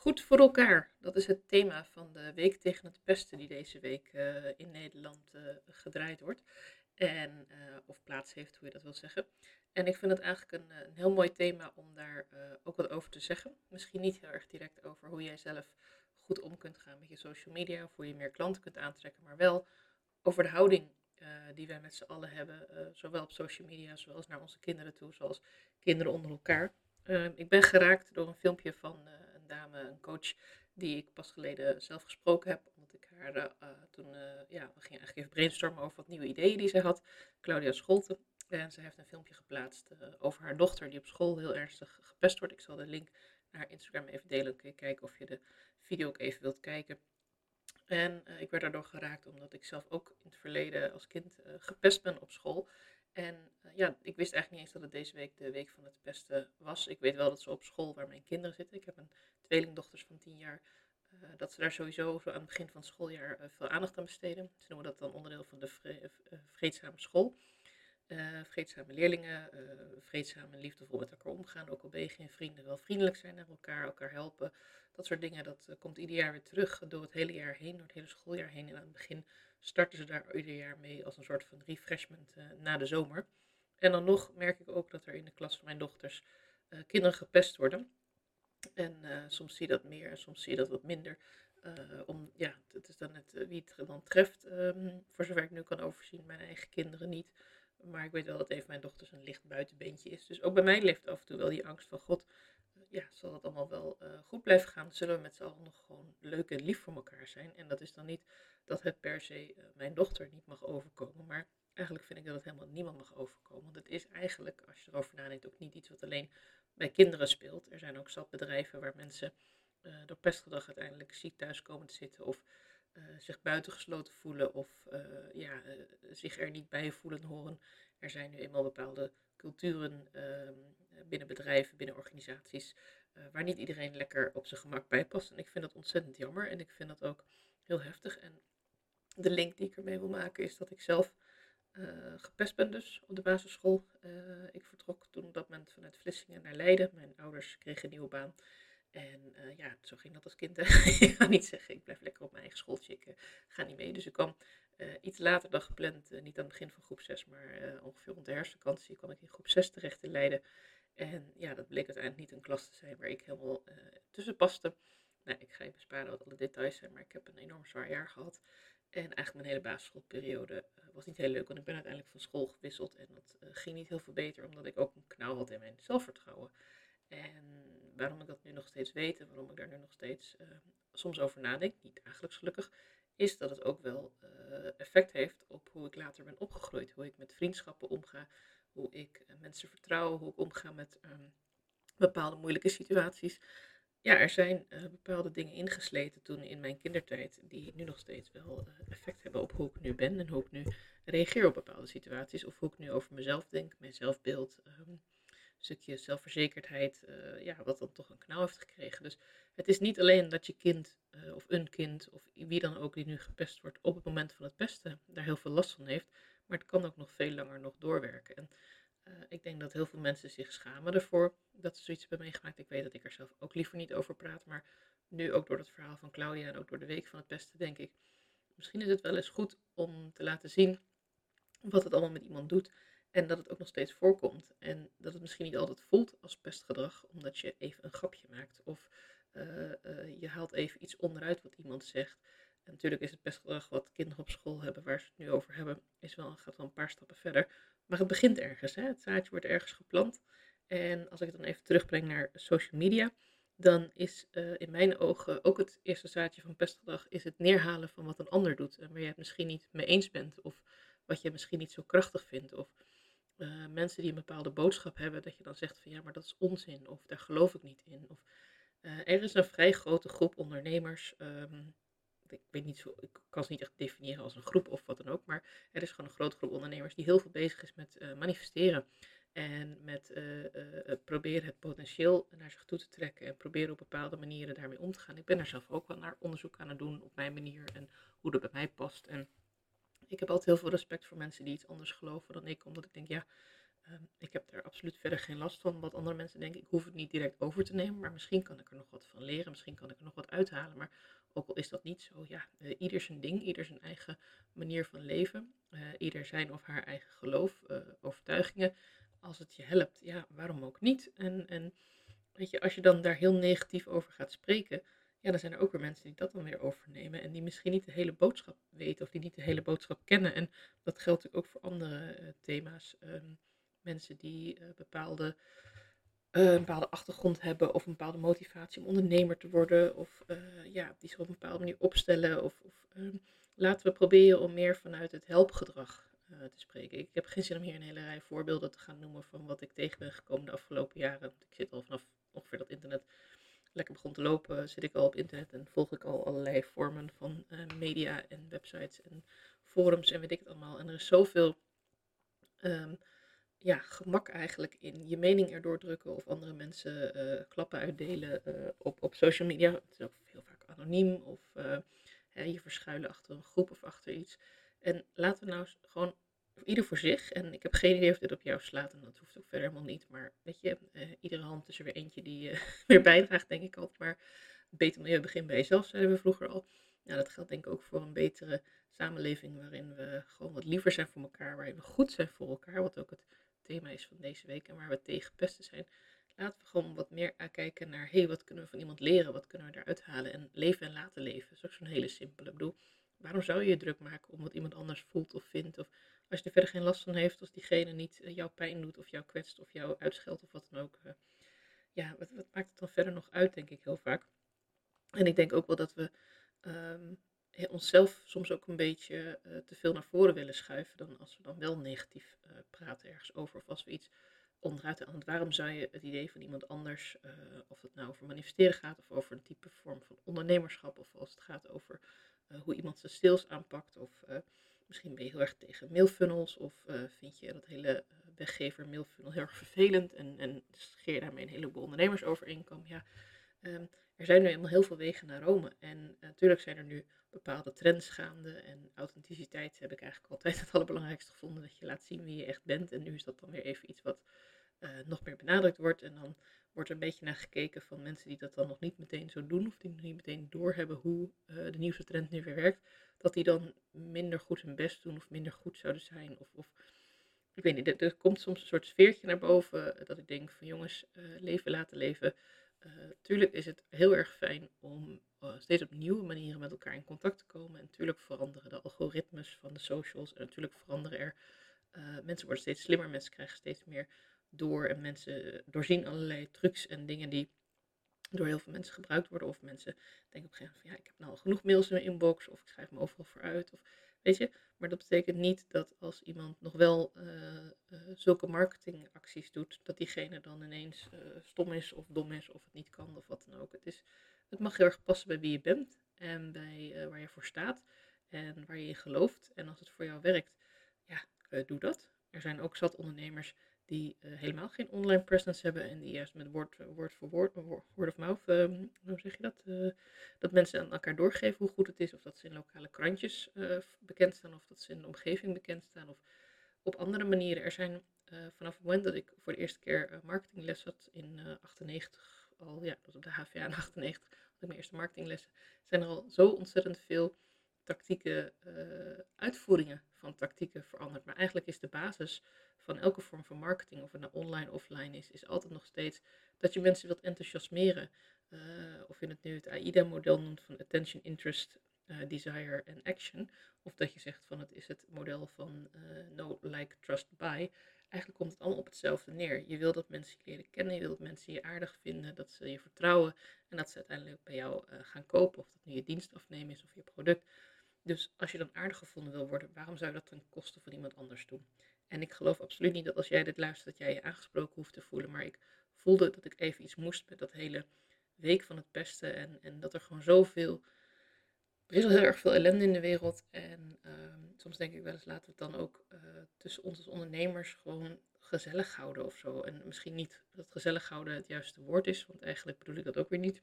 Goed voor elkaar, dat is het thema van de Week tegen het Pesten die deze week uh, in Nederland uh, gedraaid wordt. En, uh, of plaats heeft, hoe je dat wil zeggen. En ik vind het eigenlijk een, een heel mooi thema om daar ook wat over te zeggen. Misschien niet heel erg direct over hoe jij zelf goed om kunt gaan met je social media, of hoe je meer klanten kunt aantrekken, maar wel over de houding die wij met z'n allen hebben, zowel op social media, zoals naar onze kinderen toe, zoals kinderen onder elkaar. Ik ben geraakt door een filmpje van dame, een coach, die ik pas geleden zelf gesproken heb. Omdat ik haar uh, toen, uh, ja, we gingen eigenlijk even brainstormen over wat nieuwe ideeën die ze had. Claudia Scholten. En ze heeft een filmpje geplaatst over haar dochter die op school heel ernstig gepest wordt. Ik zal de link naar haar Instagram even delen. kun je kijken of je de video ook even wilt kijken. En ik werd daardoor geraakt omdat ik zelf ook in het verleden als kind gepest ben op school. En ja, ik wist eigenlijk niet eens dat het deze week de week van het pesten was. Ik weet wel dat ze op school waar mijn kinderen zitten, ik heb een tweelingdochters van 10 jaar, uh, dat ze daar sowieso aan het begin van het schooljaar uh, veel aandacht aan besteden. Ze noemen dat dan onderdeel van de vre vreedzame school. vreedzame leerlingen, vreedzame en liefdevol met elkaar omgaan, ook al ben geen vrienden, wel vriendelijk zijn naar elkaar, elkaar helpen. Dat soort dingen, dat komt ieder jaar weer terug door het hele jaar heen, door het hele schooljaar heen. En aan het begin starten ze daar ieder jaar mee als een soort van refreshment na de zomer. En dan nog merk ik ook dat er in de klas van mijn dochters kinderen gepest worden. En uh, soms zie je dat meer en soms zie je dat wat minder. om, ja, het is dan net wie het dan treft. Um, voor zover ik nu kan overzien, mijn eigen kinderen niet. Maar ik weet wel dat even mijn dochters een licht buitenbeentje is. Dus ook bij mij leeft af en toe wel die angst van God. Ja, zal dat allemaal wel goed blijven gaan? Zullen we met z'n allen nog gewoon leuk en lief voor elkaar zijn? En dat is dan niet dat het per se uh, mijn dochter niet mag overkomen. Maar eigenlijk vind ik dat het helemaal niemand mag overkomen. Want het is eigenlijk, als je erover nadenkt, ook niet iets wat alleen bij kinderen speelt. Er zijn ook zat bedrijven waar mensen uh, door pestgedrag uiteindelijk ziek thuis komen te zitten. Of uh, zich buitengesloten voelen. Of ja, zich er niet bij voelen horen. Er zijn nu eenmaal bepaalde culturen ehm, binnen bedrijven, binnen organisaties. waar niet iedereen lekker op zijn gemak bij past. En ik vind dat ontzettend jammer. En ik vind dat ook heel heftig. En de link die ik ermee wil maken is dat ik zelf uh, gepest ben dus op de basisschool. Uh, ik vertrok toen op dat moment vanuit Vlissingen naar Leiden. Mijn ouders kregen een nieuwe baan. En uh, ja, zo ging dat als kind. ik ga niet zeggen, ik blijf lekker op mijn eigen schooltje. Ik ga niet mee. Dus ik kwam iets later dan gepland. niet aan het begin van groep 6, maar ongeveer rond de herfstvakantie kwam ik in groep 6 terecht in Leiden. En ja, dat bleek uiteindelijk niet een klas te zijn waar ik helemaal tussen paste. Nou, ik ga je besparen wat alle details zijn, maar ik heb een enorm zwaar jaar gehad. En eigenlijk mijn hele basisschoolperiode uh, was niet heel leuk, want ik ben uiteindelijk van school gewisseld en dat uh, ging niet heel veel beter, omdat ik ook een knauw had in mijn zelfvertrouwen. En waarom ik dat nu nog steeds weet en waarom ik daar nu nog steeds uh, soms over nadenk, niet dagelijks gelukkig, is dat het ook wel effect heeft op hoe ik later ben opgegroeid, hoe ik met vriendschappen omga, hoe ik mensen vertrouw, hoe ik omga met um, bepaalde moeilijke situaties ja, er zijn uh, bepaalde dingen ingesleten toen in mijn kindertijd, die nu nog steeds wel uh, effect hebben op hoe ik nu ben en hoe ik nu reageer op bepaalde situaties. Of hoe ik nu over mezelf denk, mijn zelfbeeld, um, stukje zelfverzekerdheid, uh, ja, wat dan toch een knauw heeft gekregen. Dus het is niet alleen dat je kind of een kind of wie dan ook die nu gepest wordt op het moment van het pesten daar heel veel last van heeft. Maar het kan ook nog veel langer nog doorwerken. En uh, ik denk dat heel veel mensen zich schamen ervoor dat ze zoiets hebben meegemaakt. Ik weet dat ik er zelf ook liever niet over praat, maar nu ook door het verhaal van Claudia en ook door de week van het pesten, denk ik, misschien is het wel eens goed om te laten zien wat het allemaal met iemand doet en dat het ook nog steeds voorkomt. En dat het misschien niet altijd voelt als pestgedrag, omdat je even een grapje maakt of uh, uh, je haalt even iets onderuit wat iemand zegt. En natuurlijk is het pestgedrag wat kinderen op school hebben, waar ze het nu over hebben, is wel, gaat wel een paar stappen verder. Maar het begint ergens. Hè? Het zaadje wordt ergens geplant. En als ik het dan even terugbreng naar social media, dan is uh, in mijn ogen ook het eerste zaadje van pestgedrag is het neerhalen van wat een ander doet. En waar je het misschien niet mee eens bent. Of wat je misschien niet zo krachtig vindt. Of uh, mensen die een bepaalde boodschap hebben, dat je dan zegt van ja, maar dat is onzin. Of daar geloof ik niet in. Of uh, er is een vrij grote groep ondernemers. Um, ik weet niet zo, ik kan ze niet echt definiëren als een groep of wat dan ook, maar er is gewoon een grote groep ondernemers die heel veel bezig is met uh, manifesteren. En met uh, uh, proberen het potentieel naar zich toe te trekken en proberen op bepaalde manieren daarmee om te gaan. Ik ben daar zelf ook wel naar onderzoek aan het doen op mijn manier en hoe dat bij mij past. En ik heb altijd heel veel respect voor mensen die iets anders geloven dan ik, omdat ik denk, ja, Ehm, ik heb daar absoluut verder geen last van. Wat andere mensen denken, ik hoef het niet direct over te nemen, maar misschien kan ik er nog wat van leren, misschien kan ik er nog wat uithalen. Maar ook al is dat niet zo, ja, uh, ieder zijn ding, ieder zijn eigen manier van leven, uh, ieder zijn of haar eigen geloof, uh, overtuigingen. Als het je helpt, ja, waarom ook niet? En, en weet je, als je dan daar heel negatief over gaat spreken, ja, dan zijn er ook weer mensen die dat dan weer overnemen en die misschien niet de hele boodschap weten of die niet de hele boodschap kennen. En dat geldt natuurlijk ook voor andere thema's. Um, mensen die bepaalde uh, een bepaalde achtergrond hebben of een bepaalde motivatie om ondernemer te worden. Of uh, ja, die zich op een bepaalde manier opstellen. Of, of uh, laten we proberen om meer vanuit het helpgedrag eh, te spreken. Ik heb geen zin om hier een hele rij voorbeelden te gaan noemen van wat ik tegen ben gekomen de afgelopen jaren. Ik zit al vanaf ongeveer dat internet lekker begon te lopen, zit ik al op internet en volg ik al allerlei vormen van media en websites en forums en weet ik het allemaal. En er is zoveel um, ja, gemak eigenlijk in je mening erdoor drukken of andere mensen uh, klappen uitdelen uh, op, op social media. Het is ook heel vaak anoniem of uh, hè, je verschuilen achter een groep of achter iets. En laten we nou gewoon ieder voor zich. En ik heb geen idee of dit op jou slaat en dat hoeft ook verder helemaal niet. Maar weet je, iedere hand is er weer eentje die weer bijdraagt, denk ik altijd. Maar beter milieu begin bij jezelf, zeiden we vroeger al. Nou, dat geldt denk ik ook voor een betere samenleving waarin we gewoon wat liever zijn voor elkaar, waarin we goed zijn voor elkaar, wat ook het thema is van deze week en waar we tegen pesten zijn. Laten we gewoon wat meer kijken naar, hé, hey, wat kunnen we van iemand leren? Wat kunnen we eruit halen? En leven en laten leven. Dat is ook zo'n hele simpele. Bedoel, waarom zou je je druk maken om wat iemand anders voelt of vindt? Of als je er verder geen last van heeft, als diegene niet uh, jouw pijn doet of jou kwetst of jou uitscheldt of wat dan ook. Uh, ja, wat, wat, maakt het dan verder nog uit, denk ik heel vaak. En ik denk ook wel dat we um, onszelf soms ook een beetje uh, te veel naar voren willen schuiven dan als we dan wel negatief uh, praten ergens over. Of als we iets onderuit halen. Waarom zou je het idee van iemand anders, uh, of het nou over manifesteren gaat of over een type vorm van ondernemerschap of als het gaat over hoe iemand zijn sales aanpakt of misschien ben je heel erg tegen mailfunnels of vind je dat hele weggever mailfunnel heel erg vervelend en, en scheer je daarmee een heleboel ondernemers overeenkomen. Ja, um, er zijn nu helemaal heel veel wegen naar Rome en natuurlijk zijn er nu bepaalde trends gaande. En authenticiteit heb ik eigenlijk altijd het allerbelangrijkste gevonden. Dat je laat zien wie je echt bent. En nu is dat dan weer even iets wat uh, nog meer benadrukt wordt. En dan wordt er een beetje naar gekeken van mensen die dat dan nog niet meteen zo doen. Of die nog niet meteen doorhebben hoe uh, de nieuwste trend nu weer werkt. Dat die dan minder goed hun best doen of minder goed zouden zijn. Of, of ik weet niet, er, er, komt soms een soort sfeertje naar boven. Dat ik denk van jongens, uh, leven laten leven. Uh, tuurlijk is het heel erg fijn om uh, steeds op nieuwe manieren met elkaar in contact te komen. En natuurlijk veranderen de algoritmes van de socials. En natuurlijk veranderen er. Uh, mensen worden steeds slimmer, mensen krijgen steeds meer door. En mensen doorzien allerlei trucs en dingen die door heel veel mensen gebruikt worden. Of mensen denken op een gegeven moment van ja, ik heb nou al genoeg mails in mijn inbox. Of ik schrijf me overal vooruit. Of weet je. Maar dat betekent niet dat als iemand nog wel uh, uh, zulke marketingacties doet, dat diegene dan ineens uh, stom is of dom is of het niet kan of wat dan ook. Het is het mag heel erg passen bij wie je bent en bij waar je voor staat en waar je in gelooft. En als het voor jou werkt, ja, doe dat. Er zijn ook zat ondernemers die uh, helemaal geen online presence hebben en die juist met woord, woord voor woord, word of mouth, um, hoe zeg je dat? dat mensen aan elkaar doorgeven hoe goed het is, of dat ze in lokale krantjes bekend staan, of dat ze in de omgeving bekend staan, of op andere manieren. Er zijn vanaf het moment dat ik voor de eerste keer marketingles had in 98 al, ja, dat was op de HVA in 98, had ik mijn eerste marketinglessen, zijn er al zo ontzettend veel tactieken, uh, uitvoeringen van tactieken veranderd. Maar eigenlijk is de basis van elke vorm van marketing, of het nou online, offline is, is altijd nog steeds dat je mensen wilt enthousiasmeren. Uh, of je het nu het AIDA-model noemt van attention, interest, uh, desire en action. Of dat je zegt van het is het model van no, like, trust, buy eigenlijk komt het allemaal op hetzelfde neer. Je wil dat mensen je leren kennen, je wil dat mensen je aardig vinden, dat ze je vertrouwen en dat ze uiteindelijk bij jou gaan kopen. Of dat nu je dienst afnemen is of je product. Dus als je dan aardig gevonden wil worden, waarom zou je dat ten koste van iemand anders doen? En ik geloof absoluut niet dat als jij dit luistert, dat jij je aangesproken hoeft te voelen. Maar ik voelde dat ik even iets moest met dat hele week van het pesten. En, en dat er gewoon zoveel er is al heel erg veel ellende in de wereld. En um, soms denk ik wel eens, laten we het dan ook uh, tussen ons als ondernemers gewoon gezellig houden of zo. En misschien niet dat gezellig houden het juiste woord is, want eigenlijk bedoel ik dat ook weer niet.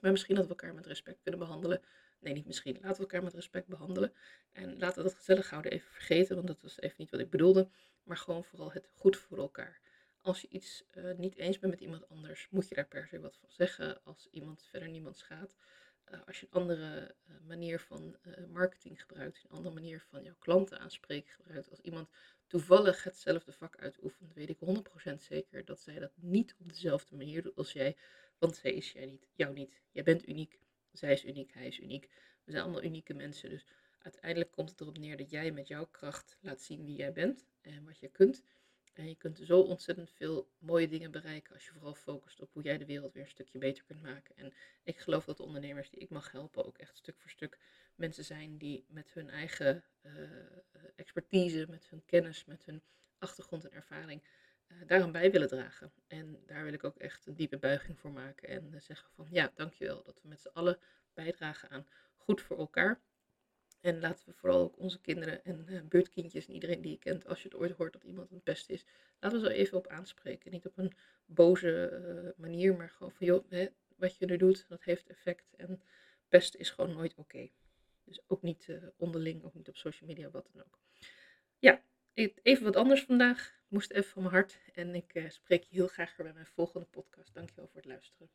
Maar misschien dat we elkaar met respect kunnen behandelen. Nee, niet misschien. Laten we elkaar met respect behandelen. En laten we dat gezellig houden even vergeten, want dat was even niet wat ik bedoelde. Maar gewoon vooral het goed voor elkaar. Als je iets uh, niet eens bent met iemand anders, moet je daar per se wat van zeggen. Als iemand verder niemand schaadt. Uh, als je een andere uh, manier van marketing gebruikt, een andere manier van jouw klanten aanspreken gebruikt. Als iemand toevallig hetzelfde vak uitoefent, weet ik 100% zeker dat zij dat niet op dezelfde manier doet als jij. Want zij is jij niet, jou niet. Jij bent uniek, zij is uniek, hij is uniek. We zijn allemaal unieke mensen. Dus uiteindelijk komt het erop neer dat jij met jouw kracht laat zien wie jij bent en wat je kunt. En je kunt zo ontzettend veel mooie dingen bereiken als je vooral focust op hoe jij de wereld weer een stukje beter kunt maken. En ik geloof dat de ondernemers die ik mag helpen ook echt stuk voor stuk mensen zijn die met hun eigen uh, expertise, met hun kennis, met hun achtergrond en ervaring uh, daaraan bij willen dragen. En daar wil ik ook echt een diepe buiging voor maken en uh, zeggen van ja, dankjewel dat we met z'n allen bijdragen aan goed voor elkaar. En laten we vooral ook onze kinderen en uh, buurtkindjes en iedereen die je kent, als je het ooit hoort dat iemand een pest is, laten we zo even op aanspreken. Niet op een boze manier, maar gewoon van joh, hè, wat je nu doet, dat heeft effect. En pesten is gewoon nooit oké. Dus ook niet onderling, ook niet op social media, wat dan ook. Ja, even wat anders vandaag. Moest even van mijn hart. En ik uh, spreek je heel graag weer bij mijn volgende podcast. Dankjewel voor het luisteren.